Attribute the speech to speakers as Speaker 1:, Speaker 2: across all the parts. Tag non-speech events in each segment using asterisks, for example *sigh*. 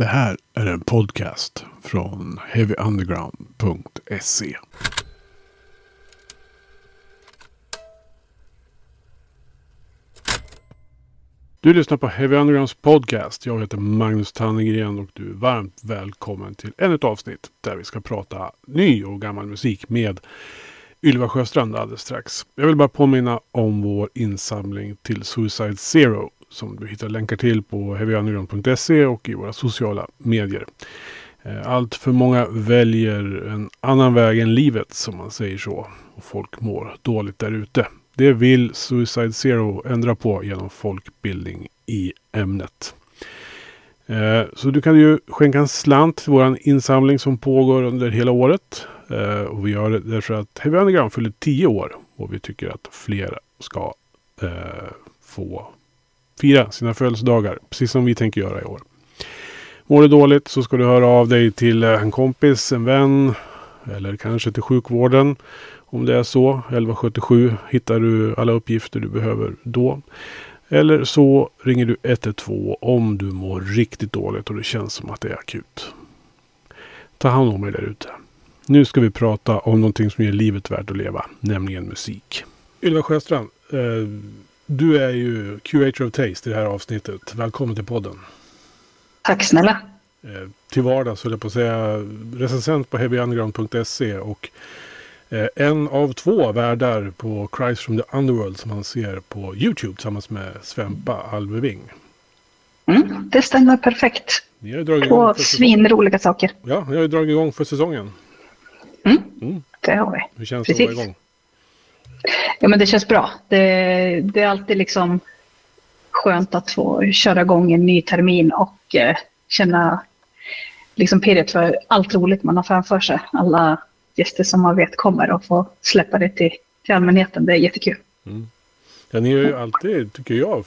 Speaker 1: Det här är en podcast från heavyunderground.se. Du lyssnar på Heavy Undergrounds podcast. Jag heter Magnus Tannegren och du är varmt välkommen till ännu ett avsnitt där vi ska prata ny och gammal musik med Ylva Sjöstrand alldeles strax. Jag vill bara påminna om vår insamling till Suicide Zero som du hittar länkar till på heavyunderground.se och i våra sociala medier. Eh, allt för många väljer en annan väg än livet som man säger så. Och folk mår dåligt där ute. Det vill Suicide Zero ändra på genom folkbildning i ämnet. Eh, så du kan ju skänka en slant till vår insamling som pågår under hela året. Eh, och vi gör det därför att Heavy Underground fyller 10 år och vi tycker att fler ska få fira sina födelsedagar. Precis som vi tänker göra i år. Mår du dåligt så ska du höra av dig till eh, en kompis, en vän eller kanske till sjukvården. Om det är så. 1177 hittar du alla uppgifter du behöver då. Eller så ringer du 112 om du mår riktigt dåligt och det känns som att det är akut. Ta hand om er där ute. Nu ska vi prata om någonting som gör livet värt att leva, nämligen musik. Ylva Sjöstrand, eh, du är ju QH of Taste i det här avsnittet. Välkommen till podden.
Speaker 2: Tack snälla.
Speaker 1: Eh, till vardags höll jag på att säga recensent på heavyunderground.se och eh, en av två värdar på Christ from the Underworld som man ser på YouTube tillsammans med Svempa Alveving.
Speaker 2: Mm, det stämmer perfekt. Ni har dragit Två svinroliga saker.
Speaker 1: Ja, ni har ju dragit igång för säsongen.
Speaker 2: Mm, mm. Det har vi.
Speaker 1: Hur känns det att vara igång?
Speaker 2: Ja, men det känns bra. Det, det, är alltid liksom skönt att få köra igång en ny termin och eh, känna liksom pirret för allt roligt man har framför sig. Alla gäster som man vet kommer och få släppa det till, till allmänheten. Det är jättekul. Mm.
Speaker 1: Ja, ni har ju alltid, tycker jag,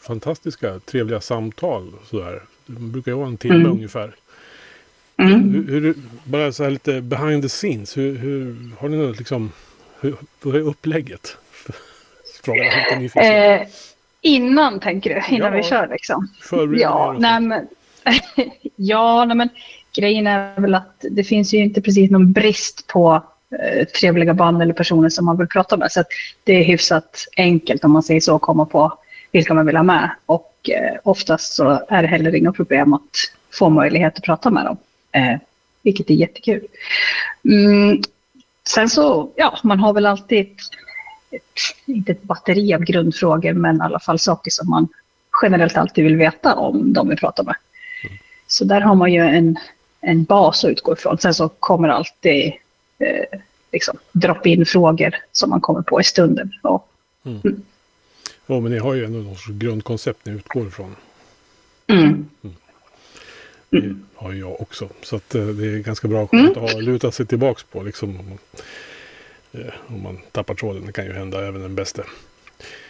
Speaker 1: fantastiska trevliga samtal. Sådär. Det brukar ju vara en timme mm. ungefär. Mm. Hur, hur, bara så här lite behind the scenes. Hur, hur har ni något liksom hur, är upplägget? *laughs*
Speaker 2: eh, innan tänker du? Innan ja, vi kör liksom? Ja, nej men, *laughs* ja, nej men grejen är väl att det finns ju inte precis någon brist på eh, trevliga band eller personer som man vill prata med. Så det är hyfsat enkelt om man säger så att komma på vilka man vill ha med. Och eh, oftast så är det heller inga problem att få möjlighet att prata med dem. Eh, vilket är jättekul. Mm, Sen så, ja, man har väl alltid inte ett batteri av grundfrågor, men i alla fall saker som man generellt alltid vill veta om de vi pratar med. Mm. Så där har man ju en, en bas att utgå ifrån. Sen så kommer alltid eh, liksom, drop-in frågor som man kommer på i stunden. Och,
Speaker 1: mm. Mm. Ja, men ni har ju ändå något grundkoncept ni utgår ifrån.
Speaker 2: Mm. mm.
Speaker 1: Det har jag också. Så att, eh, det är ganska bra skönt mm. att ha luta sig tillbaka på. Liksom, om, man, eh, om man tappar tråden. Det kan ju hända även den bästa.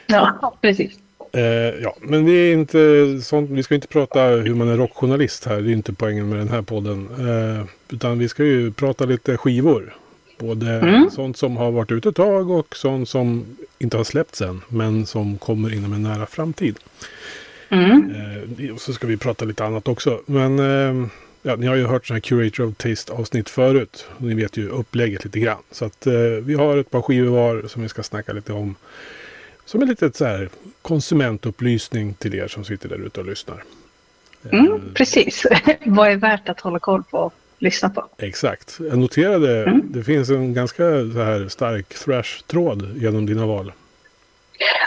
Speaker 2: Ja, precis.
Speaker 1: Eh, ja, men vi är inte sånt, vi ska inte prata hur man är rockjournalist här. Det är inte poängen med den här podden. Eh, utan vi ska ju prata lite skivor. Både mm. sånt som har varit ute ett tag och sånt som inte har släppts än. Men som kommer inom en nära framtid. Mm. Eh, och så ska vi prata lite annat också. Men eh, ja, ni har ju hört sådana här Curator of Taste avsnitt förut. Ni vet ju upplägget lite grann. Så att eh, vi har ett par skivor var som vi ska snacka lite om. Som en liten så här konsumentupplysning till er som sitter där ute och lyssnar.
Speaker 2: Mm, precis. *laughs* Vad är värt att hålla koll på och lyssna på?
Speaker 1: Exakt. Jag noterade mm. det finns en ganska så här stark thrash-tråd genom dina val.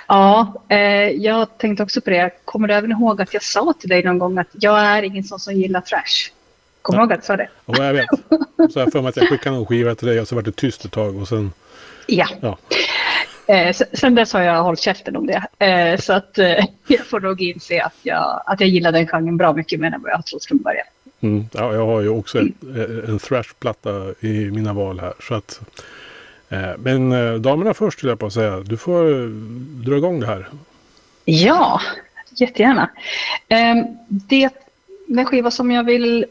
Speaker 2: Ja, eh, jag tänkte också på det. Kommer du även ihåg att jag sa till dig någon gång att jag är ingen sån som gillar trash? Kommer du ihåg att jag sa det?
Speaker 1: Ja, jag vet. Så jag för mig att jag skickade någon skiva till dig och så var det tyst ett tag och sen...
Speaker 2: Ja. ja. Eh, sen dess har jag hållit käften om det. Eh, så att eh, *laughs* jag får nog inse att jag, att jag gillar den genren bra mycket mer än vad jag har trott från början.
Speaker 1: Mm. Ja, jag har ju också mm. en, en thrash-platta i mina val här. Så att Eh, men eh, damerna först skulle jag på att säga. Du får eh, dra igång det här.
Speaker 2: Ja, jättegärna. Ehm, det, den skiva som jag vill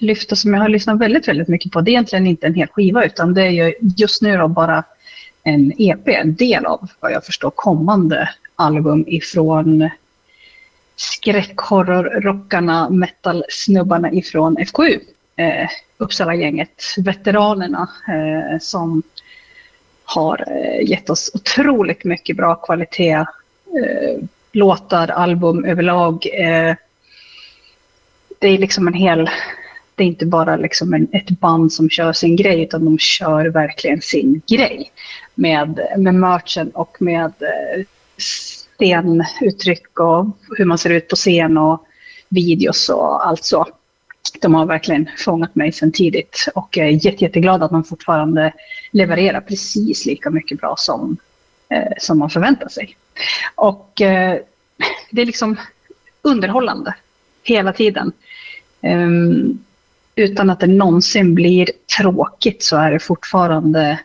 Speaker 2: lyfta som jag har lyssnat väldigt, väldigt mycket på. Det är egentligen inte en hel skiva utan det är just nu då bara en EP, en del av vad jag förstår kommande album ifrån skräckhorrorrockarna, metal-snubbarna ifrån FKU. Eh, Uppsala-gänget, veteranerna eh, som har eh, gett oss otroligt mycket bra kvalitet. Eh, låtar, album överlag. Eh, det är liksom en hel... Det är inte bara liksom en, ett band som kör sin grej, utan de kör verkligen sin grej. Med, med merchen och med eh, scenuttryck och hur man ser ut på scen och videos och allt så. De har verkligen fångat mig sedan tidigt och jag är jätte, jätteglad att de fortfarande levererar precis lika mycket bra som, eh, som man förväntar sig. Och eh, det är liksom underhållande hela tiden. Um, utan att det någonsin blir tråkigt så är det fortfarande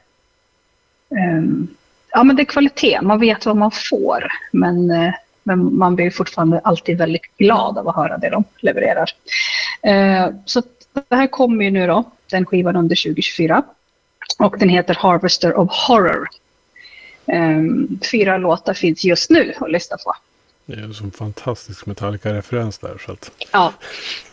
Speaker 2: um, ja, men det är kvalitet. Man vet vad man får. Men, eh, men man blir fortfarande alltid väldigt glad av att höra det de levererar. Uh, så det här kommer ju nu då, den skivan under 2024. Och den heter Harvester of Horror. Um, fyra låtar finns just nu att lyssna på.
Speaker 1: Det är en sån fantastisk Metallica-referens där. Så att...
Speaker 2: Ja,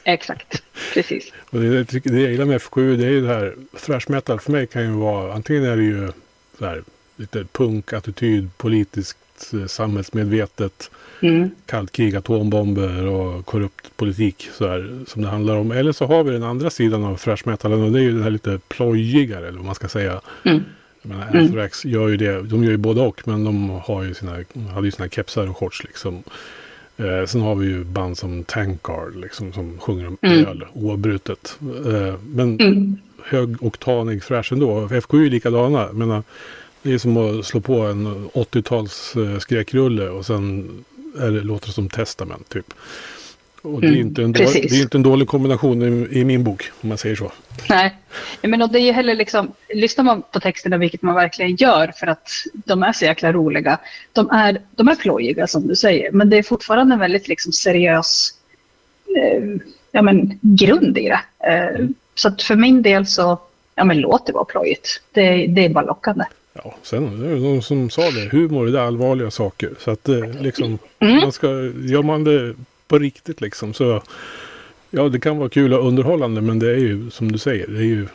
Speaker 2: exakt. Precis.
Speaker 1: och det, det, jag gillar med F7 det är ju det här. Thrash metal för mig kan ju vara antingen är det ju så här, lite punk-attityd, politiskt eh, samhällsmedvetet. Mm. Kallt krig, atombomber och korrupt politik så här, som det handlar om. Eller så har vi den andra sidan av thrash metalen och det är ju det här lite plojigare eller vad man ska säga. Mm. Men mm. Anthrax gör ju det, de gör ju både och men de har ju sina, hade ju sina kepsar och shorts liksom. Eh, sen har vi ju band som Tankard liksom som sjunger om mm. öl oavbrutet. Eh, men mm. högoktanig thrash ändå. FK är ju likadana. Men, det är som att slå på en 80-tals eh, skräckrulle och sen är det, låter det som Testament typ. Och det är, mm, inte en dålig, det är inte en dålig kombination i, i, min bok, om man säger så.
Speaker 2: Nej, men det är heller liksom, lyssnar man på texterna, vilket man verkligen gör, för att de är så jäkla roliga. De är, de är plojiga, som du säger, men det är fortfarande en väldigt liksom, seriös eh, ja, men, grund i det. Eh, mm. Så att för min del så, ja men låt det vara plojigt. Det, det är bara lockande.
Speaker 1: Ja, sen det är någon som sa det, humor är det allvarliga saker. Så att eh, liksom, mm. man ska, gör man det på riktigt liksom. Så ja, det kan vara kul och underhållande men det är ju som du säger. Det är ju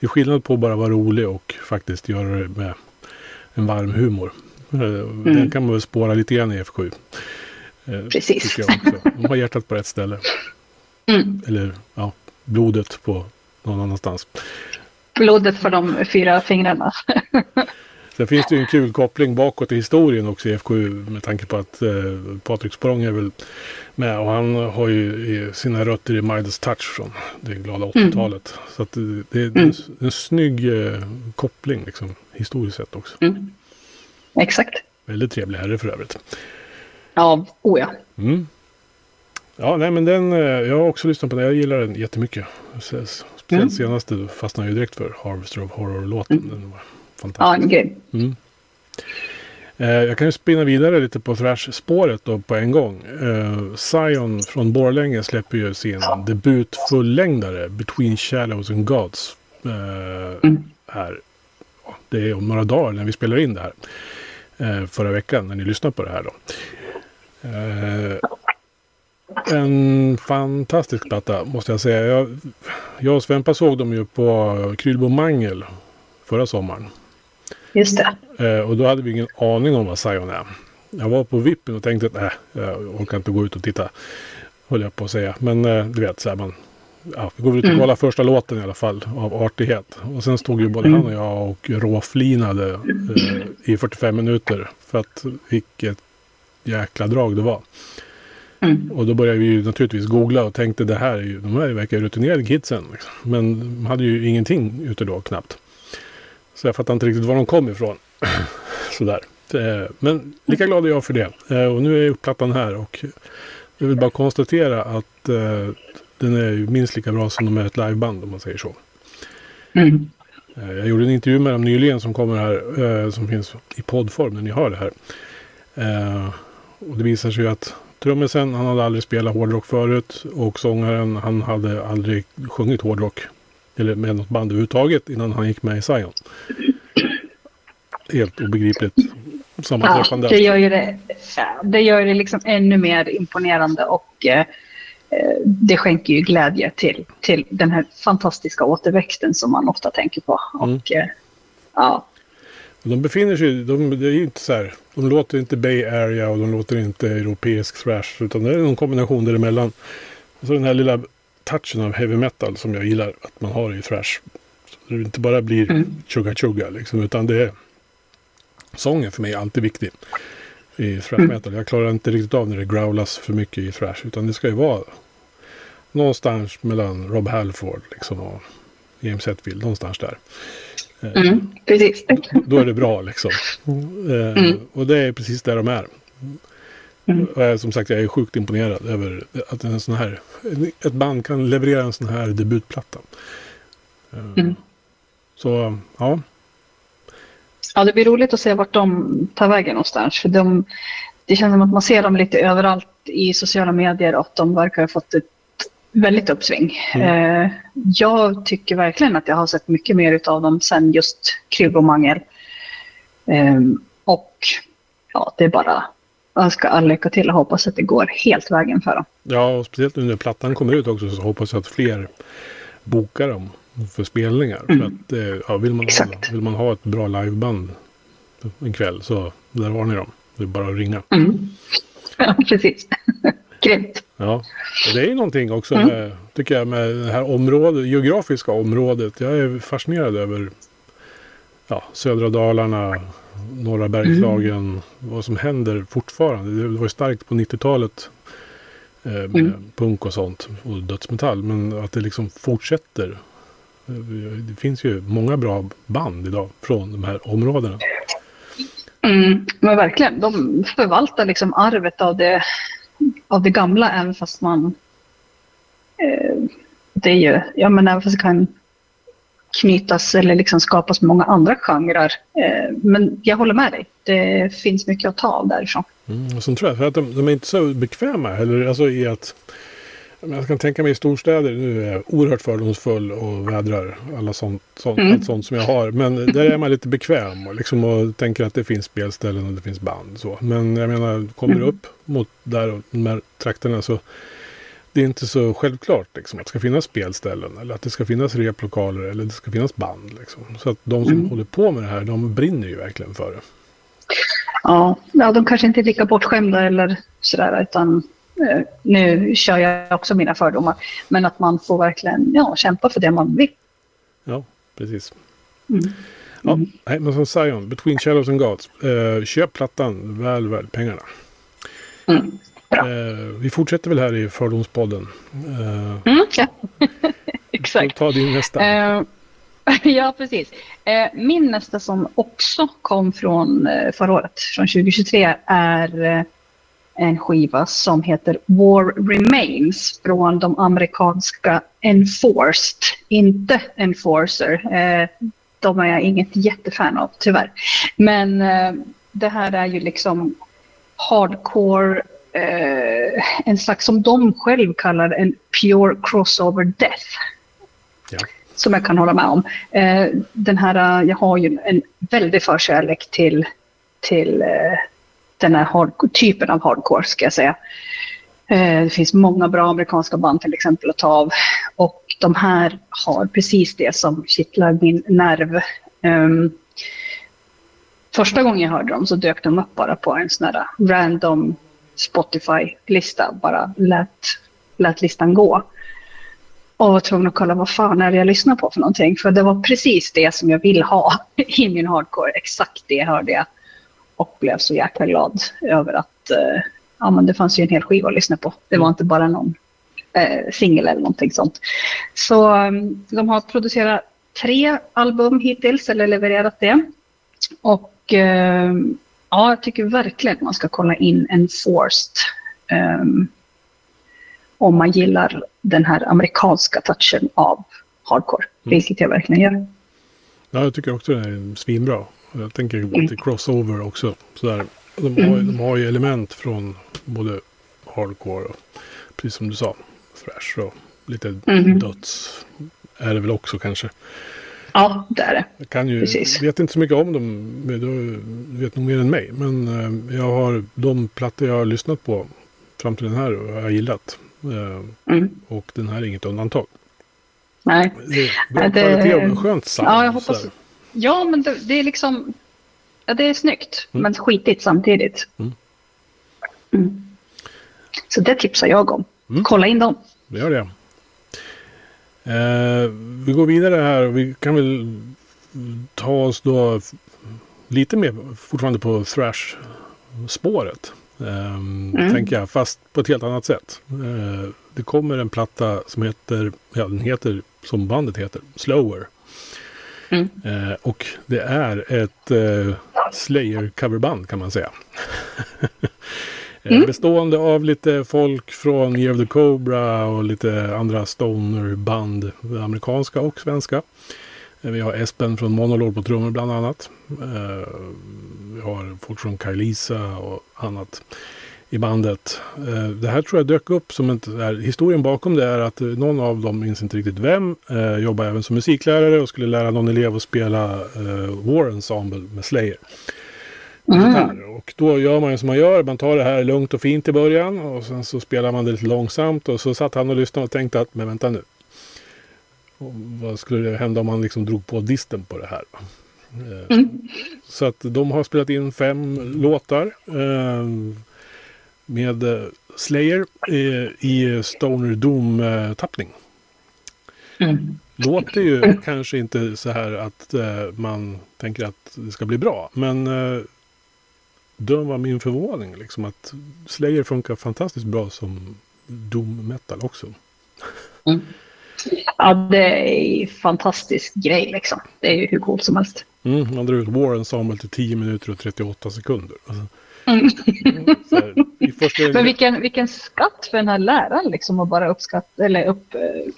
Speaker 1: det är skillnad på att bara vara rolig och faktiskt göra det med en varm humor. Eh, mm. Den kan man väl spåra lite grann i F7.
Speaker 2: Eh, Precis.
Speaker 1: De har hjärtat på rätt ställe. Mm. Eller ja, blodet på någon annanstans.
Speaker 2: Blodet för de fyra fingrarna. *laughs*
Speaker 1: Sen finns det ju en kul koppling bakåt i historien också i FKU med tanke på att eh, Patrik Språng är väl med och han har ju sina rötter i Midas Touch från det glada 80-talet. Mm. Så att det, det, är mm. en, en snygg eh, koppling liksom historiskt sett också. Mm.
Speaker 2: Exakt.
Speaker 1: Väldigt trevlig herre för övrigt.
Speaker 2: Ja, oh ja.
Speaker 1: Mm. Ja, nej men den, eh, jag har också lyssnat på den. Jag gillar den jättemycket. Speciellt mm. senaste fastnade jag ju direkt för Harvester of Horror-låten. Mm. Den var
Speaker 2: fantastisk. Ja, grym. Mm.
Speaker 1: Eh, jag kan ju spinna vidare lite på Thrash-spåret då på en gång. Eh, Zion från Borlänge släpper ju sin ja. debut fullängdare Between Shadows and Gods. Eh, mm. Här. Det är om några dagar när vi spelar in det här. Eh, förra veckan när ni lyssnar på det här då. En fantastisk platta måste jag säga. Jag, jag och Svempa såg dem ju på Krylbo Mangel förra sommaren.
Speaker 2: Just det.
Speaker 1: Eh, och då hade vi ingen aning om vad Zion är. Jag var på vippen och tänkte att nej, jag orkar inte gå ut och titta. Höll jag på att säga. Men eh, du vet, så här, man, ja, vi går väl ut och mm. kollar första låten i alla fall av artighet. Och sen stod ju både mm. han och jag och råflinade eh, i 45 minuter. För att vilket jäkla drag det var. Mm. Och då började vi ju naturligtvis googla och tänkte det här är ju, de här verkar rutinerade kidsen. Liksom. Men de hade ju ingenting ute då knappt. Så jag fattar inte riktigt var de kom ifrån. *clears throat* Sådär. Eh, men lika glad är jag för det. Eh, och nu är plattan här och jag vill bara konstatera att eh, den är minst lika bra som de är ett liveband om man säger så. Mm. Jag gjorde en intervju med dem nyligen som kommer här, som finns i poddform när ni hör det här. Och det visar sig att trummisen, han hade aldrig spelat hårdrock förut och sångaren, han hade aldrig sjungit hårdrock eller med något band överhuvudtaget innan han gick med i Zion. Helt obegripligt. sammanträffande.
Speaker 2: Ja, det gör ju det, det, gör det liksom ännu mer imponerande och eh, det skänker ju glädje till, till den här fantastiska återväxten som man ofta tänker på. Mm. Och, eh, ja.
Speaker 1: De befinner sig, de, det är inte så här, de låter inte Bay Area och de låter inte europeisk thrash utan det är någon kombination däremellan. Och så den här lilla touchen av heavy metal som jag gillar att man har i thrash. Så det inte bara blir mm. chugga chugga liksom utan det är sången för mig är alltid viktig i thrash mm. metal. Jag klarar inte riktigt av när det growlas för mycket i thrash utan det ska ju vara någonstans mellan Rob Halford liksom och James Hetfield, någonstans där.
Speaker 2: Eh, mm, precis.
Speaker 1: Då är det bra liksom. Eh, mm. Och det är precis där de är. Mm. Och som sagt, jag är sjukt imponerad över att en sån här, ett band kan leverera en sån här debutplatta. Eh, mm. Så, ja.
Speaker 2: Ja, det blir roligt att se vart de tar vägen någonstans. För de, det känns som att man ser dem lite överallt i sociala medier och att de verkar ha fått ett väldigt uppsving. Mm. Eh, jag tycker verkligen att jag har sett mycket mer av dem sen just Krygg och Mangel. Eh, och ja, det är bara önska all lycka till och hoppas att det går helt vägen för dem.
Speaker 1: Ja, och speciellt nu när plattan kommer ut också så hoppas jag att fler bokar dem för spelningar. Mm. För att, eh, ja, vill, man ha, vill man ha ett bra liveband en kväll så där har ni dem. Det är bara att ringa.
Speaker 2: Mm. *laughs* Ja, precis. *laughs* Grymt.
Speaker 1: Ja, och det är ju någonting också mm. med, tycker jag, med det här området, geografiska området. Jag är fascinerad över ja, södra Dalarna, norra Bergslagen, mm. vad som händer fortfarande. Det var ju starkt på 90-talet eh, med mm. punk och sånt och dödsmetall. Men att det liksom fortsätter. Det finns ju många bra band idag från de här områdena.
Speaker 2: Mm, men verkligen, de förvaltar liksom arvet av det av det gamla även fast man eh, det är ju, ja men även fast det kan knytas eller liksom skapas många andra genrer. Eh, men jag håller med dig, det finns mycket att ta av därifrån.
Speaker 1: Mm, sen tror jag, att de, de är inte så bekväma heller, alltså i att jag kan tänka mig i storstäder, nu är jag oerhört fördomsfull och vädrar alla sånt, sånt, mm. allt sånt som jag har. Men där är man lite bekväm och, liksom, och tänker att det finns spelställen och det finns band. Så. Men jag menar, kommer du mm. upp mot där och de här trakterna så det är inte så självklart liksom, att det ska finnas spelställen eller att det ska finnas replokaler eller det ska finnas band. Liksom. Så att de som mm. håller på med det här, de brinner ju verkligen för det.
Speaker 2: Ja, ja de kanske inte är lika bortskämda eller sådär, utan nu kör jag också mina fördomar, men att man får verkligen ja, kämpa för det man vill.
Speaker 1: Ja, precis. Mm. Ja, nej, men som Zion, Between Shadows and Gods. Eh, köp plattan, väl värd pengarna. Mm. Eh, vi fortsätter väl här i Fördomspodden.
Speaker 2: Eh, mm, ja. *laughs* Exakt.
Speaker 1: Ta din nästa.
Speaker 2: Eh, *laughs* ja, precis. Eh, min nästa som också kom från förra året, från 2023, är en skiva som heter War Remains från de amerikanska Enforced, inte Enforcer. Eh, de är jag inget jättefan av tyvärr. Men eh, det här är ju liksom hardcore, eh, en slags som de själv kallar en pure crossover death. Ja. Som jag kan hålla med om. den här, jag har ju en väldig förkärlek till, till den här hardcore, typen av hardcore ska jag säga. Eh, det finns många bra amerikanska band till exempel att ta av. Och de här har precis det som kittlar min nerv. Um, första gången jag hörde dem så dök de upp bara på en sån här random Spotify-lista. Bara lät, lät listan gå. Och var tvungen att kolla vad fan är det jag lyssnar på för någonting. För det var precis det som jag vill ha *laughs* i min hardcore. Exakt det hörde jag och blev så jäkla glad över att eh, ja, men det fanns ju en hel skiva att lyssna på. Det var mm. inte bara någon eh, singel eller någonting sånt. Så um, de har producerat tre album hittills, eller levererat det. Och eh, ja, jag tycker verkligen man ska kolla in en Forced. Um, om man gillar den här amerikanska touchen av hardcore, mm. vilket jag verkligen gör.
Speaker 1: Ja, jag tycker också det är svinbra. Jag tänker lite crossover också. Sådär. De, har, de har ju element från både hardcore och precis som du sa, thrash och lite mm. döds är det väl också kanske.
Speaker 2: Ja, det är det.
Speaker 1: Jag kan ju, Precis. vet inte så mycket om dem, du vet nog mer än mig. Men uh, jag har de plattor jag har lyssnat på fram till den här har jag gillat. Uh, mm. Och den här är inget undantag.
Speaker 2: Nej.
Speaker 1: Det är bra det... kvalitet och skönt sound.
Speaker 2: Ja, jag hoppas. Ja, men det, det, är liksom... Ja, det är snyggt, mm. men skitigt samtidigt. Mm. Mm. Så det tipsar jag om. Mm. Kolla in dem.
Speaker 1: Vi gör det. Eh, vi går vidare här. Vi kan väl ta oss då lite mer fortfarande på thrash-spåret. Eh, mm. Tänker jag, fast på ett helt annat sätt. Eh, det kommer en platta som heter, ja den heter som bandet heter, Slower. Mm. Eh, och det är ett eh, Slayer-coverband kan man säga. *laughs* Eh, mm. Bestående av lite folk från Year of the Cobra och lite andra stoner-band, amerikanska och svenska. Eh, vi har Espen från Monolog på trummor bland annat. Eh, vi har folk från Kajlisa och annat i bandet. Det här tror jag dök upp som ett... Historien bakom det är att någon av dem, minns inte riktigt vem, jobbar även som musiklärare och skulle lära någon elev att spela War Ensemble med Slayer. Mm. Och då gör man ju som man gör. Man tar det här lugnt och fint i början. Och sen så spelar man det lite långsamt. Och så satt han och lyssnade och tänkte att, men vänta nu. Och vad skulle det hända om man liksom drog på disten på det här? Eh, mm. Så att de har spelat in fem låtar. Eh, med eh, Slayer i Stoner Doom-tappning. Mm. Låter ju kanske inte så här att man tänker att det ska bli bra. Men döm var min förvåning. Liksom, att Slayer funkar fantastiskt bra som doom metal också.
Speaker 2: Mm. Ja, det är en fantastisk grej liksom. Det är ju hur coolt som helst.
Speaker 1: Mm, man drar ut War Ensemble till 10 minuter och 38 sekunder. Alltså, mm.
Speaker 2: här, första... Men vilken, vilken skatt för den här läraren liksom att bara uppskatta eller upp, eh,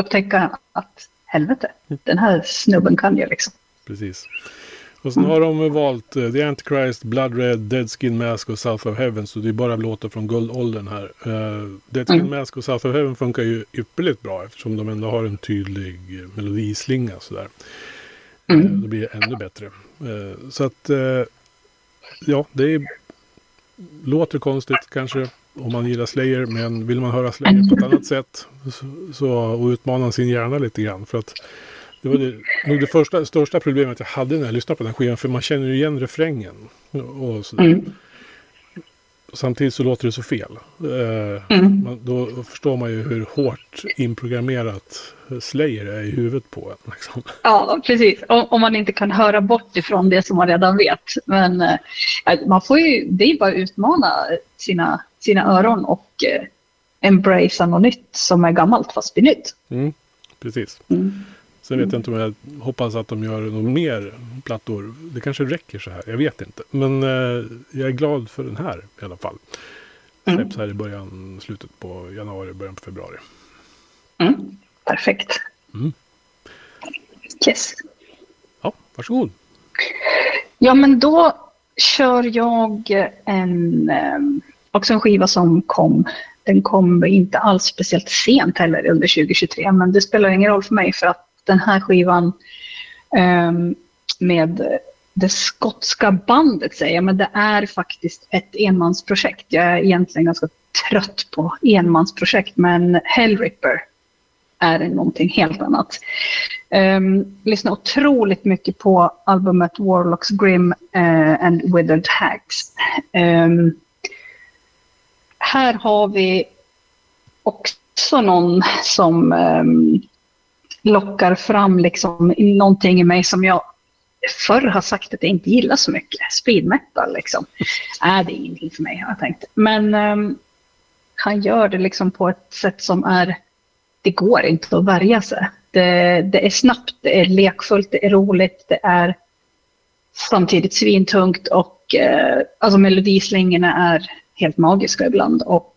Speaker 2: upptäcka att helvete, den här snubben kan ju liksom.
Speaker 1: Precis. Och sen har de valt uh, The Antichrist, Blood Red, Dead Skin Mask och South of Heaven. Så det är bara låtar från guldåldern här. Uh, Dead Skin mm. Mask och South of Heaven funkar ju ypperligt bra eftersom de ändå har en tydlig uh, melodislinga sådär. Mm. Uh, då blir det ännu bättre. så att ja, det är, låter konstigt kanske om man gillar Slayer. Men vill man höra Slayer på ett annat sätt så, och utmana sin hjärna lite grann. För att det var det, nog det första, största problemet jag hade när jag lyssnade på den skivan. För man känner ju igen refrängen. Och så, mm. Samtidigt så låter det så fel. Eh, mm. man, då förstår man ju hur hårt inprogrammerat Slayer är i huvudet på en. Liksom.
Speaker 2: Ja, precis. Om, man inte kan höra bort ifrån det som man redan vet. Men eh, man får ju, det är bara att utmana sina, sina öron och eh, embracea något nytt som är gammalt fast blir nytt.
Speaker 1: Mm, precis. Mm. Sen vet jag inte om jag hoppas att de gör något mer plattor. Det kanske räcker så här. Jag vet inte. Men eh, jag är glad för den här i alla fall. Mm. Släpps här i början, slutet på januari, början på februari.
Speaker 2: Mm. Perfekt. Mm. Yes.
Speaker 1: Ja, varsågod.
Speaker 2: Ja, men då kör jag en, eh, också en skiva som kom. Den kom inte alls speciellt sent heller under 2023, men det spelar ingen roll för mig för att den här skivan um, med det skotska bandet säger jag, men det är faktiskt ett enmansprojekt. Jag är egentligen ganska trött på enmansprojekt, men Hellripper är det någonting helt annat. Ehm, um, lyssnar otroligt mycket på albumet Warlocks Grim uh, and Withered Hags. Um, här har vi också någon som um, lockar fram liksom någonting i mig som jag förr har sagt att jag inte gillar så mycket. Speed metal liksom. Äh, det är ingenting för mig har jag tänkt. Men um, han gör det liksom på ett sätt som är, det går inte att värja sig. Det, det är snabbt, det är lekfullt, det är roligt, det är samtidigt svintungt och eh, alltså melodislingorna är helt magiska ibland. Och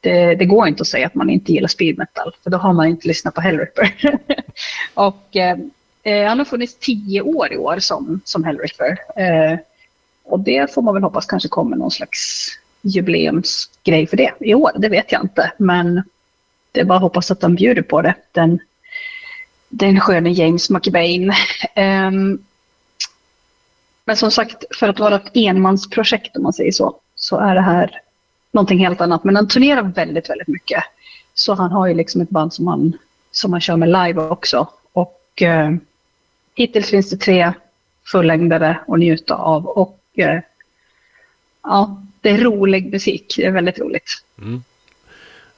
Speaker 2: det, det, går inte att säga att man inte gillar speed metal, för då har man inte lyssnat på Hellripper. *laughs* och eh, eh, han har funnits tio år i år som, som Hellripper. Eh, och det får man väl hoppas kanske kommer någon slags jubileumsgrej för det i år, det vet jag inte. Men det är bara att hoppas att de bjuder på det. Den, den sköne James McBain. Um, men som sagt, för att vara ett enmansprojekt om man säger så, så är det här någonting helt annat. Men han turnerar väldigt, väldigt mycket. Så han har ju liksom ett band som han, som han kör med live också. Och eh, hittills finns det tre fullängdare att njuta av. Och eh, ja, det är rolig musik. Det är väldigt roligt. Mm.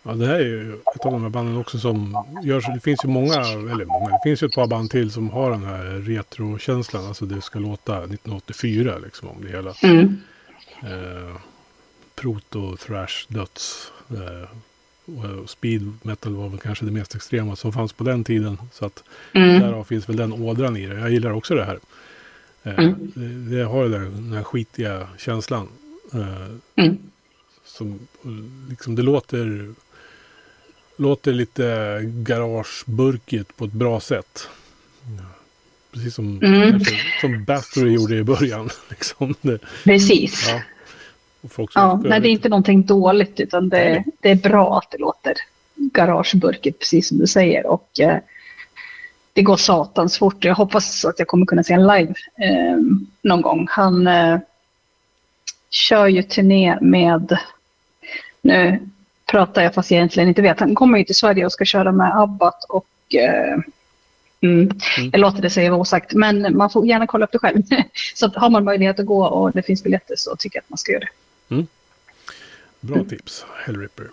Speaker 1: Ja, det här är ju ett av de här banden också som görs. Det finns ju många, eller många, det finns ju ett par band till som har den här retrokänslan. Alltså det ska låta 1984 liksom om det hela. Mm. Eh, proto, thrash, döds. Eh, och speed metal var väl kanske det mest extrema som fanns på den tiden. Så att mm. därav finns väl den ådran i det. Jag gillar också det här. Eh, mm. det, det, har den, den här skitiga känslan. Eh, mm. Som liksom det låter låter lite garageburkigt på ett bra sätt. Precis som, mm. som Battery gjorde i början. *laughs* Liksom
Speaker 2: Precis. Ja. ja, nej, det är inte någonting dåligt utan det, det är bra att det låter garageburkigt precis som du säger. Och eh, det går satans fort. Jag hoppas att jag kommer kunna se en live eh, någon gång. Han eh, kör ju turné med, nu pratar jag fast jag egentligen inte vet. Han kommer ju till Sverige och ska köra med Abbat och eh, mm, mm. jag låter det säga vara osagt. Men man får gärna kolla upp det själv. *laughs* så har man möjlighet att gå och det finns biljetter så tycker jag att man ska göra det. Mm.
Speaker 1: Bra mm. tips, Hellripper.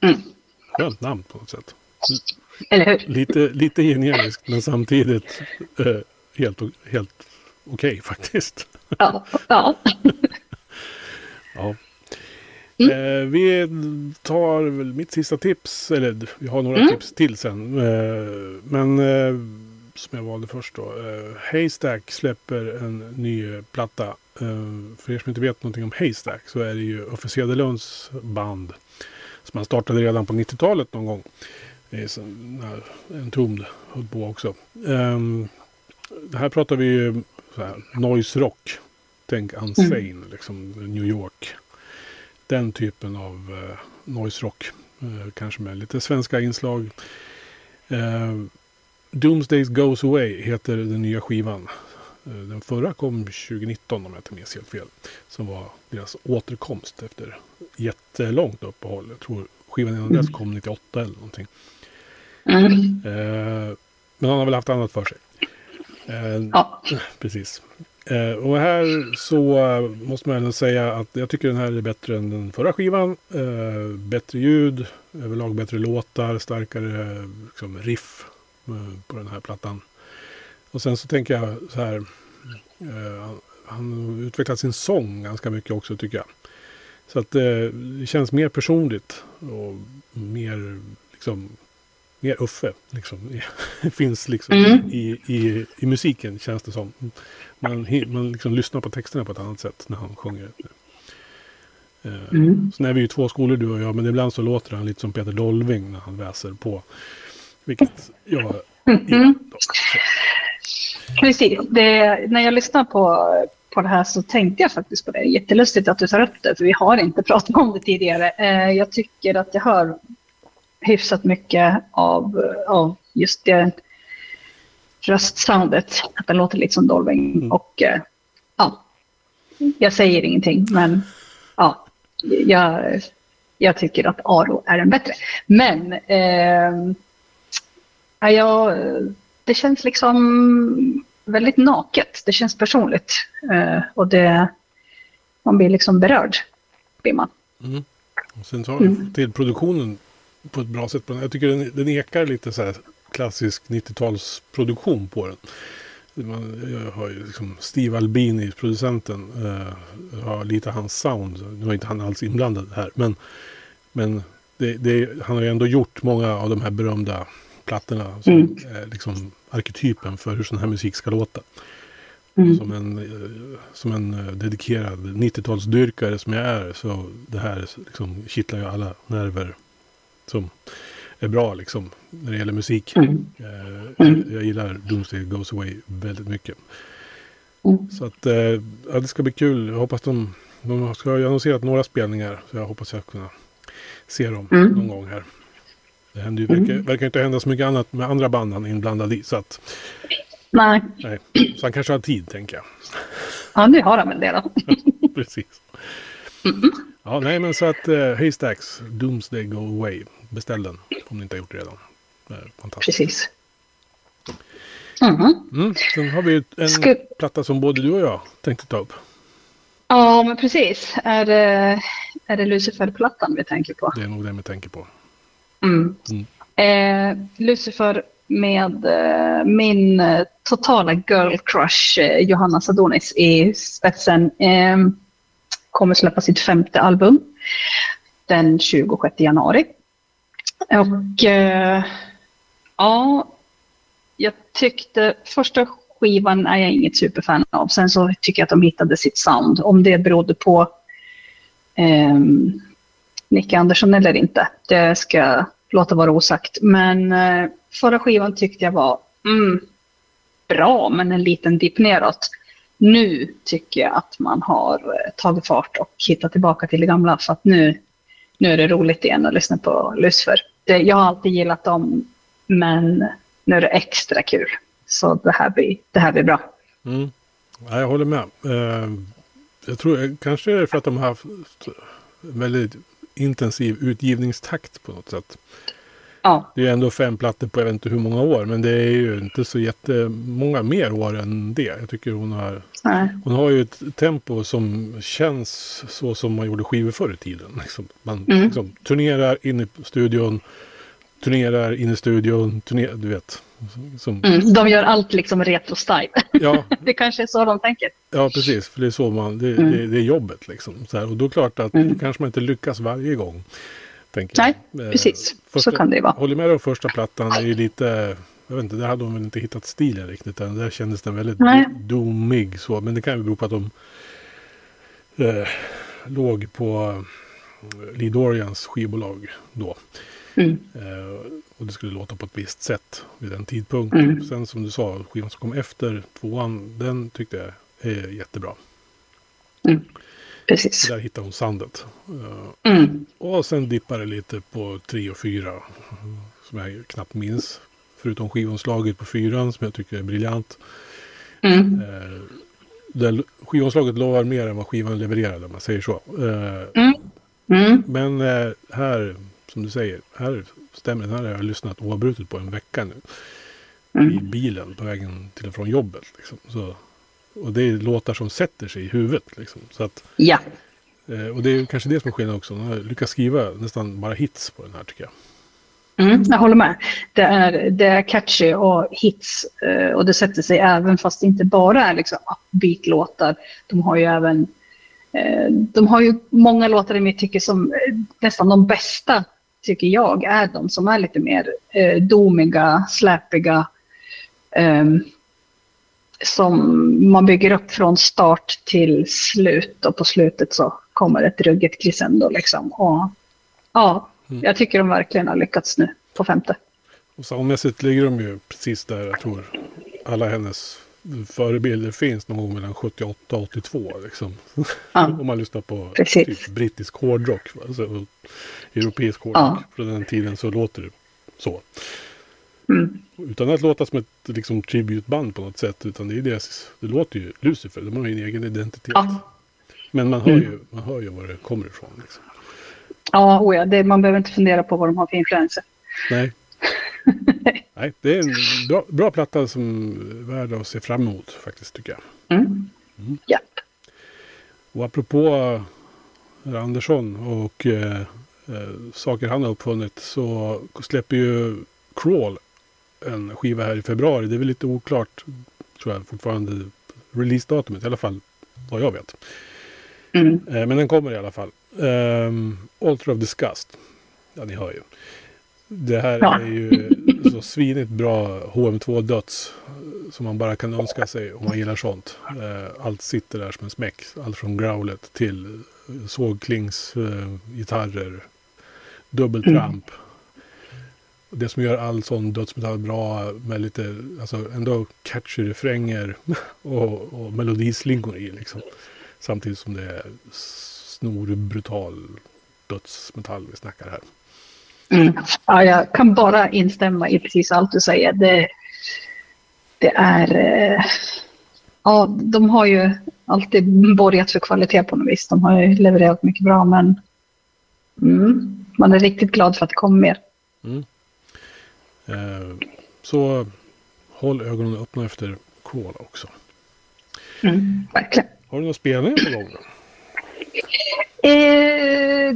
Speaker 1: Mm. Skönt namn på något sätt.
Speaker 2: Eller hur?
Speaker 1: Lite, lite generiskt men samtidigt eh, helt, helt okej okay, faktiskt.
Speaker 2: Ja. ja. *laughs*
Speaker 1: ja. Mm. Eh, vi tar väl mitt sista tips, eller vi har några mm. tips till sen. Eh, men eh, som jag valde först då. Haystack släpper en ny platta. För er som inte vet någonting om Haystack så är det ju Uffe Cederlunds band. Som han startade redan på 90-talet någon gång. Det är en tom höll på också. Ehm, det här pratar vi ju noise rock. Tänk Unsane, mm. liksom New York den typen av eh, noise rock. Eh, kanske med lite svenska inslag. Eh, Doomsdays Goes Away heter den nya skivan. Eh, den förra kom 2019 om jag inte minns helt fel. Som var deras återkomst efter jättelångt uppehåll. Jag tror skivan innan dess kom 98 eller någonting. Mm. Eh, men han har väl haft annat för sig. Eh, ja. Precis. Eh, och här så uh, måste man ändå säga att jag tycker den här är bättre än den förra skivan. Eh, bättre ljud, överlag bättre låtar, starkare liksom, riff uh, på den här plattan. Och sen så tänker jag så här. Uh, han har utvecklat sin sång ganska mycket också tycker jag. Så att det känns mer personligt och mer liksom mer Uffe. Liksom. *laughs* Finns liksom mm. i, i, i musiken känns det som. Man, man liksom lyssnar på texterna på ett annat sätt när han sjunger. Eh, mm. Sen är vi ju två skolor du och jag, men ibland så låter han lite som Peter Dolving när han väser på. Vilket jag mm.
Speaker 2: Precis, det, när jag lyssnar på, på det här så tänkte jag faktiskt på det. Jättelustigt att du tar upp det, för vi har inte pratat om det tidigare. Eh, jag tycker att jag hör hyfsat mycket av, av just det röstsoundet. Att den låter lite som Dolving. Mm. Och eh, ja, jag säger ingenting, men ja, jag, jag tycker att Aro är den bättre. Men eh, ja, det känns liksom väldigt naket. Det känns personligt. Eh, och det, man blir liksom berörd. Blir man.
Speaker 1: Mm. Och sen tar mm. till produktionen på ett bra sätt. Jag tycker den, den ekar lite så här klassisk 90-talsproduktion på den. Man, jag har ju liksom Steve Albini, producenten, uh, har lite hans sound. Nu var inte han alls inblandad här. Men, men det, det, han har ju ändå gjort många av de här berömda plattorna. Som mm. är liksom arketypen för hur sån här musik ska låta. Mm. Som en, uh, som en uh, dedikerad 90-talsdyrkare som jag är. Så det här liksom kittlar ju alla nerver. Som är bra liksom när det gäller musik. Mm. Eh, mm. Jag gillar Doomsday Goes Away väldigt mycket. Mm. Så att eh, ja, det ska bli kul. Jag hoppas de, de ska ha annonserat några spelningar. Så jag hoppas jag kunna se dem mm. någon gång här. Det händer ju, verkar, mm. verkar inte hända så mycket annat med andra band han är inblandad i. Så att,
Speaker 2: nej.
Speaker 1: nej. Så han kanske har tid, tänker jag.
Speaker 2: Ja, det har han väl det då. *laughs*
Speaker 1: Precis. Mm. Ja, nej men så att uh, Haystacks Doomsday Go Away. Beställ den om ni inte har gjort det redan.
Speaker 2: fantastiskt. Precis.
Speaker 1: Mm. Mm. Sen har vi en Sku... platta som både du och jag tänkte ta upp.
Speaker 2: Ja, men precis. Är det, är det Lucifer-plattan vi tänker på?
Speaker 1: Det är nog den vi tänker på.
Speaker 2: Mm. mm. Eh, Lucifer med eh, min eh, totala girl crush eh, Johanna Sadonis i spetsen eh, kommer släppa sitt femte album den 26 januari. Och eh, ja, jag tyckte första skivan är jag inget superfan av. Sen så tycker jag att de hittade sitt sound. Om det berodde på eh, Nicke Andersson eller inte, det ska jag låta vara osagt. Men eh, förra skivan tyckte jag var mm, bra, men en liten dipp neråt. Nu tycker jag att man har eh, tagit fart och hittat tillbaka till det gamla. För att nu, nu är det roligt igen att lyssna på Lucifer. Eh, jag har alltid gillat dem, men nu är det extra kul. Så det här blir, det här blir bra.
Speaker 1: Mm. Ja, jag håller med. Eh, jag tror eh, kanske är det för att de har haft väldigt intensiv utgivningstakt på något sätt.
Speaker 2: Ja.
Speaker 1: Det är ändå fem plattor på jag vet inte hur många år. Men det är ju inte så jättemånga mer år än det. Jag tycker hon har, Nej. hon har ju ett tempo som känns så som man gjorde skivor förr i tiden. Liksom. Man mm. liksom, turnerar in i studion, turnerar in i studion, turnerar, du vet.
Speaker 2: Som... Mm, de gör allt liksom retro-style. Ja. *laughs* det kanske är så de tänker.
Speaker 1: Ja, precis. För det är så man, det, mm. det, det är jobbet liksom. Så här, och då är klart att mm. kanske man inte lyckas varje gång.
Speaker 2: Nej, jag. Eh, precis. Första, så kan det vara.
Speaker 1: Håller med om första plattan är ju lite, jag vet inte, där hade de väl inte hittat stilen riktigt. Där kändes den väldigt Nej. domig så. Men det kan ju bero på att de eh, låg på eh, Lee Dorians skivbolag då. Mm. Eh, och det skulle låta på ett visst sätt vid den tidpunkten. Mm. Sen som du sa, skivan som kom efter tvåan, den tyckte jag är jättebra.
Speaker 2: Mm. Precis.
Speaker 1: Där hittar hon sandet. Eh, mm. Och sen dippar det lite på tre och fyra. Som jag knappt minns. Förutom skivomslaget på fyran som jag tycker är briljant. Mm. Eh, skivomslaget lovar mer än vad skivan levererade om man säger så. Eh, mm. Mm. Men här, som du säger, här stämmer Den här har jag lyssnat oavbrutet på en vecka nu. Mm. I bilen på vägen till och från jobbet. Liksom. Så och det är låtar som sätter sig i huvudet. Liksom. Så att,
Speaker 2: ja.
Speaker 1: Eh, och det är kanske det som är skillnaden också. De har lyckats skriva nästan bara hits på den här tycker jag.
Speaker 2: Mm, jag håller med. Det är, det är catchy och hits. Eh, och det sätter sig även fast det inte bara är liksom upbeat-låtar. De har ju även eh, de har ju många låtar i mitt tycke som nästan de bästa tycker jag är de som är lite mer eh, domiga, släpiga. Um, som man bygger upp från start till slut och på slutet så kommer ett ruggigt crescendo liksom. Och, ja, mm. jag tycker de verkligen har lyckats nu på femte.
Speaker 1: Och soundmässigt ligger de ju precis där jag tror alla hennes förebilder finns någon gång mellan 78 och 82. Liksom. Ja. *laughs* Om man lyssnar på typ, brittisk hårdrock. Alltså, europeisk hårdrock. Ja. Från den tiden så låter det så. Mm. Utan att låta som ett liksom, tributband på något sätt. Utan det är deras, det låter ju Lucifer, de har ju en egen identitet. Ja. Men man hör, mm. ju, man hör ju var det kommer ifrån. Liksom.
Speaker 2: Ja, oh ja det, man behöver inte fundera på vad de har för influenser.
Speaker 1: Nej. *laughs* Nej, det är en bra, bra platta som är värd att se fram emot faktiskt tycker jag.
Speaker 2: Mm. Mm.
Speaker 1: Och apropå Andersson och eh, eh, saker han har uppfunnit så släpper ju Crawl en skiva här i februari. Det är väl lite oklart, tror jag fortfarande, releasedatumet i alla fall, vad jag vet. Mm. Eh, men den kommer i alla fall. Um, Alter of Disgust. Ja, ni hör ju. Det här ja. är ju så svinigt bra HM2-döds som man bara kan önska sig om man gillar sånt. Uh, allt sitter där som en smäck. Allt från growlet till sågklings, uh, gitarrer, dubbeltramp. Mm det som gör all sån dödsmetall bra med lite, alltså ändå catchy refränger *laughs* och, och melodislingor i liksom. Samtidigt som det är snorbrutal dödsmetall vi snackar här.
Speaker 2: Mm. Ja, jag kan bara instämma i precis allt du säger. Det, det är... Eh, ja, de har ju alltid borgat för kvalitet på något vis. De har ju levererat mycket bra, men mm, man är riktigt glad för att det kommer mer. Mm.
Speaker 1: Eh, så håll ögonen öppna efter Kola också.
Speaker 2: Mm, verkligen.
Speaker 1: Har du några spelningar på gång?
Speaker 2: Eh,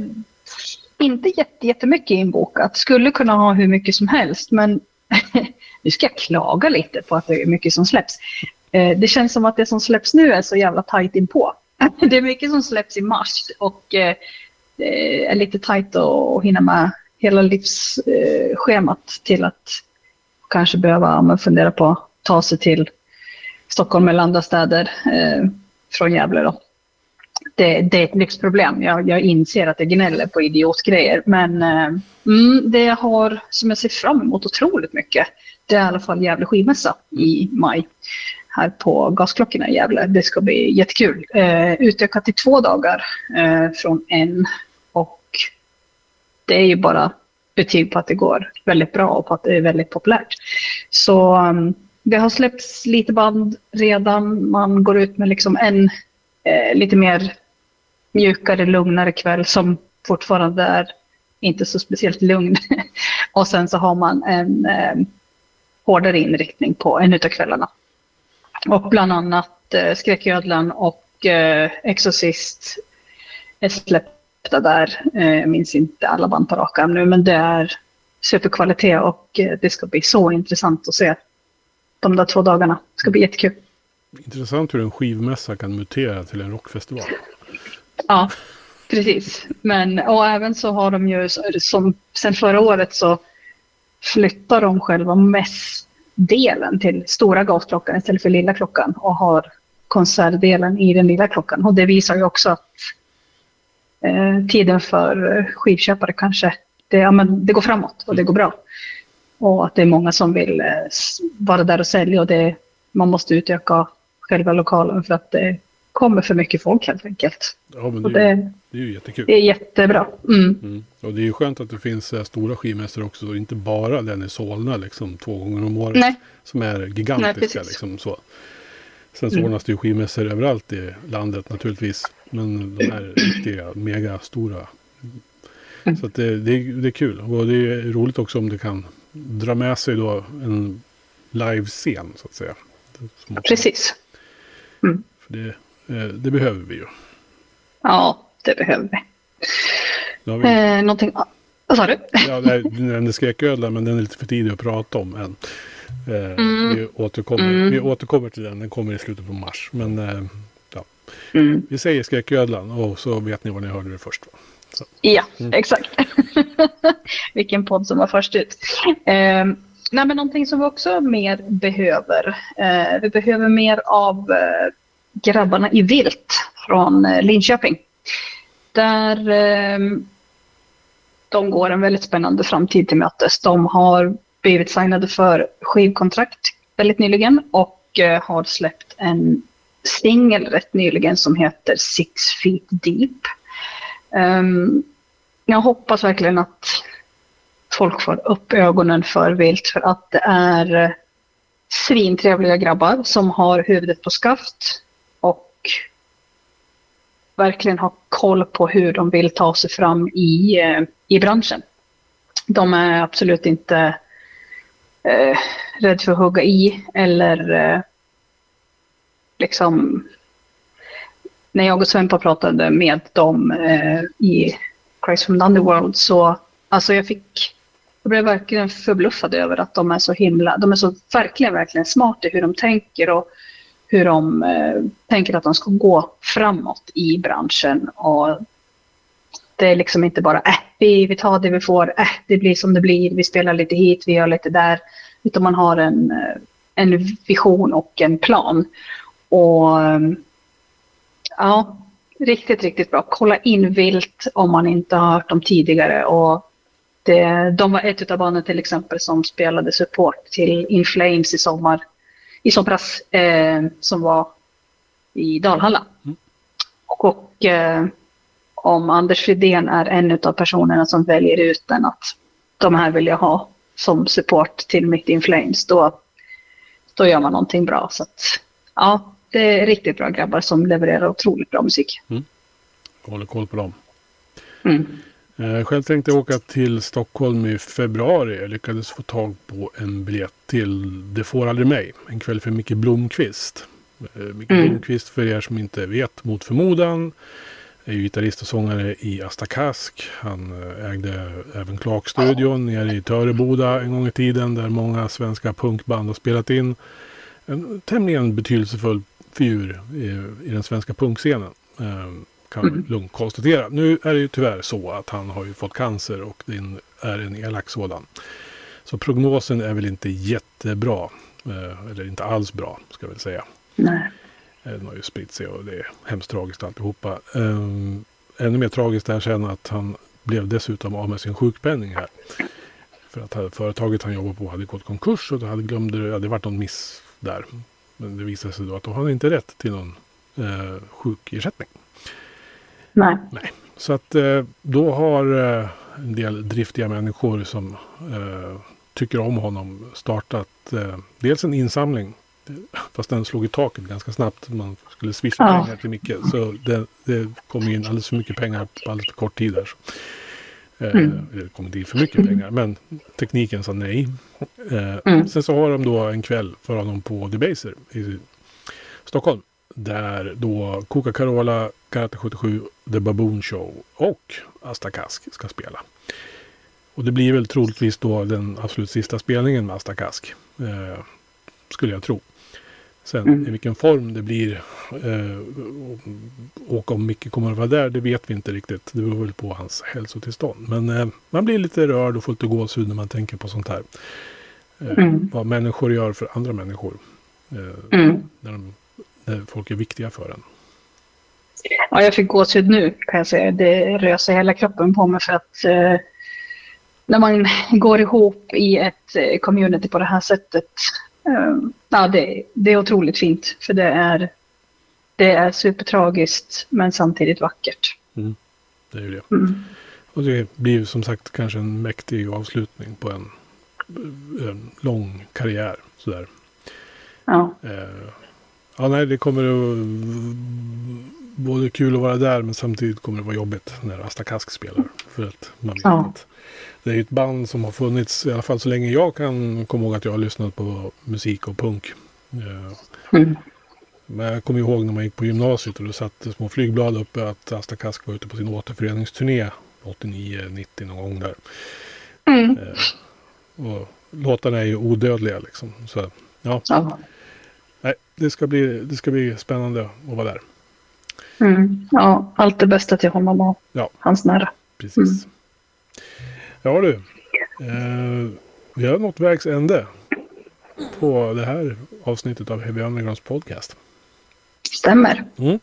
Speaker 2: inte jättemycket inbokat. Skulle kunna ha hur mycket som helst, men *laughs* nu ska jag klaga lite på att det är mycket som släpps. Eh, det känns som att det som släpps nu är så jävla tajt inpå. *laughs* det är mycket som släpps i mars och eh, det är lite tajt att hinna med hela livsschemat till att kanske behöva fundera på att ta sig till Stockholm eller andra städer eh, från Gävle. Då. Det, det, är ett lyxproblem. Jag, jag inser att det gnäller på idiotgrejer. Men eh, mm, det jag har som jag ser fram emot otroligt mycket. Det är i alla fall Gävle skivmässa i maj. Här på Gasklockorna i Gävle. Det ska bli jättekul. Eh, utökat till två dagar eh, från en. Det är ju bara betyg på att det går väldigt bra och på att det är väldigt populärt. Så um, det har släppts lite band redan. Man går ut med liksom en eh, lite mer mjukare, lugnare kväll som fortfarande är inte så speciellt lugn. *laughs* och sen så har man en eh, hårdare inriktning på en av kvällarna. Och bland annat eh, Skräcködlan och eh, Exorcist är släppta där. Eh, jag minns inte alla band på rak arm nu, men det är superkvalitet och eh, det ska bli så intressant att se de där två dagarna. Det ska bli jättekul.
Speaker 1: Intressant hur en skivmässa kan mutera till en rockfestival.
Speaker 2: Ja, precis. Men, och även så har de ju, som sen förra året så flyttar de själva mässdelen till stora gasklockan istället för lilla klockan och har konsertdelen i den lilla klockan. Och det visar ju också att tiden för skivköpare kanske, det, ja, men det går framåt och det går bra. Och att det är många som vill eh, vara där och sälja och det, man måste utöka själva lokalen för att det kommer för mycket folk helt enkelt.
Speaker 1: Ja, men det, är, det, det är ju jättekul.
Speaker 2: Det är jättebra. Mm. Mm.
Speaker 1: Och det är ju skönt att det finns stora skivmässor också, och inte bara den i Solna liksom två gånger om året.
Speaker 2: Nej.
Speaker 1: Som är gigantiska. Nej, liksom, så. Sen så mm. ordnas det ju skivmässor överallt i landet naturligtvis. Men de här riktiga, mega stora. Mm. Så det, det, det är kul. Och det är roligt också om det kan dra med sig då en livescen så att säga.
Speaker 2: Precis.
Speaker 1: Mm. För det, eh, det, behöver vi ju.
Speaker 2: Ja, det behöver vi. vi... Eh, någonting... Vad sa du?
Speaker 1: ja, du nämnde skräcködlan men den är lite för tidig att prata om än. Eh, mm. vi, återkommer, mm. vi återkommer till den, den kommer i slutet på mars. Men eh, ja. Mm. vi säger skräcködlan och så vet ni vad ni hörde det först.
Speaker 2: Ja, mm. exakt. *laughs* Vilken podd som var först ut. Eh, nej, men någonting som vi också mer behöver. Eh, vi behöver mer av eh, grabbarna i vilt från eh, Linköping. Där ehm, de går en väldigt spännande framtid till mötes. De har blivit signade för skivkontrakt väldigt nyligen och eh, har släppt en singel rätt nyligen som heter Six Feet Deep. Ehm, jag hoppas verkligen att folk får upp ögonen för vilt för att det är eh, svintrevliga grabbar som har huvudet på skaft och verkligen har koll på hur de vill ta sig fram i, eh, i branschen. De är absolut inte eh, rädd för att hugga i eller eh, liksom när jag och Svempa pratade med dem eh, i Christ from the Underworld så alltså jag fick jag blev verkligen förbluffad över att de är så himla, de är så verkligen, verkligen smarta i hur de tänker och hur de eh, tänker att de ska gå framåt i branschen. Och det är liksom inte bara äh, vi, vi tar det vi får, äh, det blir som det blir, vi spelar lite hit, vi gör lite där. Utan man har en, eh, en vision och en plan. Och eh, ja, riktigt, riktigt bra. Kolla in vilt om man inte har hört dem tidigare. Och det, de var ett av banden till exempel som spelade support till In Flames i sommar. I somras, eh, som var i Dalhalla. Mm. Och, och eh, om Anders Fridén är en av personerna som väljer ut den att de här vill jag ha som support till mitt In Flames, då, då gör man någonting bra. Så att, ja, det är riktigt bra grabbar som levererar otroligt bra musik. Mm.
Speaker 1: Håller koll på dem. Mm. Eh, själv tänkte jag åka till Stockholm i februari. Jag lyckades få tag på en biljett till Det får aldrig mig. En kväll för Micke Blomqvist. Eh, Micke mm. Blomqvist, för er som inte vet, mot förmodan, är ju gitarrist och sångare i Asta Kask. Han eh, ägde även Clark-studion nere i Töreboda en gång i tiden där många svenska punkband har spelat in. En tämligen betydelsefull figur i, i den svenska punkscenen. Kan mm. lugnt konstatera. Nu är det ju tyvärr så att han har ju fått cancer och det är en elak sådan. Så prognosen är väl inte jättebra. Eh, eller inte alls bra, ska jag väl säga. Nej. Eh, den har ju spritt sig och det är hemskt tragiskt alltihopa. Um, ännu mer tragiskt är sen att han blev dessutom av med sin sjukpenning här. För att företaget han jobbade på hade gått konkurs och det hade glömt, det hade varit någon miss där. Men det visade sig då att då hade han inte rätt till någon eh, sjukersättning.
Speaker 2: Nej.
Speaker 1: Nej. Så att eh, då har eh, en del driftiga människor som eh, tycker om honom startat dels en insamling. Fast den slog i taket ganska snabbt. Man skulle swisha ja. pengar till Micke. Så det, det kom in alldeles för mycket pengar på alldeles för kort tid. Där. Mm. Det kom inte in för mycket pengar. Men tekniken sa nej. Mm. Sen så har de då en kväll för honom på Debaser i Stockholm. Där då Coca-Cola, Karate 77, The Baboon Show och Asta Kask ska spela. Och det blir väl troligtvis då den absolut sista spelningen med Asta Kask. Eh, skulle jag tro. Sen mm. i vilken form det blir eh, och om Micke kommer att vara där, det vet vi inte riktigt. Det beror väl på hans hälsotillstånd. Men eh, man blir lite rörd och får lite gåshud när man tänker på sånt här. Eh, mm. Vad människor gör för andra människor. Eh, mm. När de när folk är viktiga för en.
Speaker 2: Ja, jag fick gåshud nu kan jag säga. Det röser hela kroppen på mig för att eh, när man går ihop i ett eh, community på det här sättet. Eh, ja, det, det, är otroligt fint för det är, det är supertragiskt men samtidigt vackert.
Speaker 1: Mm, det är ju det. Mm. Och det blir som sagt kanske en mäktig avslutning på en, en lång karriär. Sådär.
Speaker 2: Ja.
Speaker 1: Eh, Ja, nej, det kommer att både kul att vara där men samtidigt kommer det vara jobbigt när Asta Kask spelar. Vet ja. det är ett band som har funnits i alla fall så länge jag kan komma ihåg att jag har lyssnat på musik och punk. Mm. Men jag kommer ihåg när man gick på gymnasiet och då satt små flygblad uppe att Asta Kask var ute på sin återföreningsturné 89-90 någon gång där. Mm. Eh, och låtarna är ju odödliga liksom. Så, ja. ja nej, det, ska bli, det ska bli spännande att vara där.
Speaker 2: Mm. Ja, allt det bästa till honom och ja. hans nära.
Speaker 1: Precis. Mm. Ja du, eh, vi har nått vägs ände på det här avsnittet av Heavy Undergrounds podcast.
Speaker 2: Stämmer.
Speaker 1: Mm.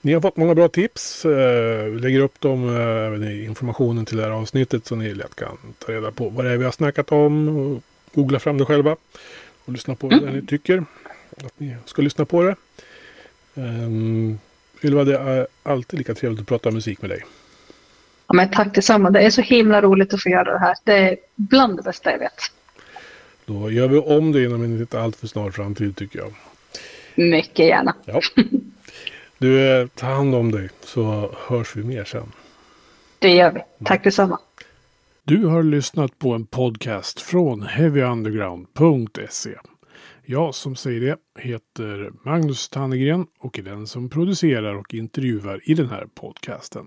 Speaker 1: Ni har fått många bra tips. Eh, vi lägger upp dem eh, även i informationen till det här avsnittet så ni lätt kan ta reda på vad det är vi har snackat om och googla fram det själva och lyssna på mm. det ni tycker. Att ni ska lyssna på det. Um, Ylva, det är alltid lika trevligt att prata musik med dig.
Speaker 2: Men tack detsamma. Det är så himla roligt att få göra det här. Det är bland det bästa jag vet.
Speaker 1: Då gör vi om det inom en inte alltför snar framtid tycker jag.
Speaker 2: Mycket gärna.
Speaker 1: Ja. *laughs* Du, eh, ta hand om dig så hörs vi mer sen.
Speaker 2: Det gör vi. Tack detsamma.
Speaker 1: Du har lyssnat på en podcast från heavyunderground.se. Jag som säger det heter Magnus Tannegren och är den som producerar och intervjuar i den här podcasten.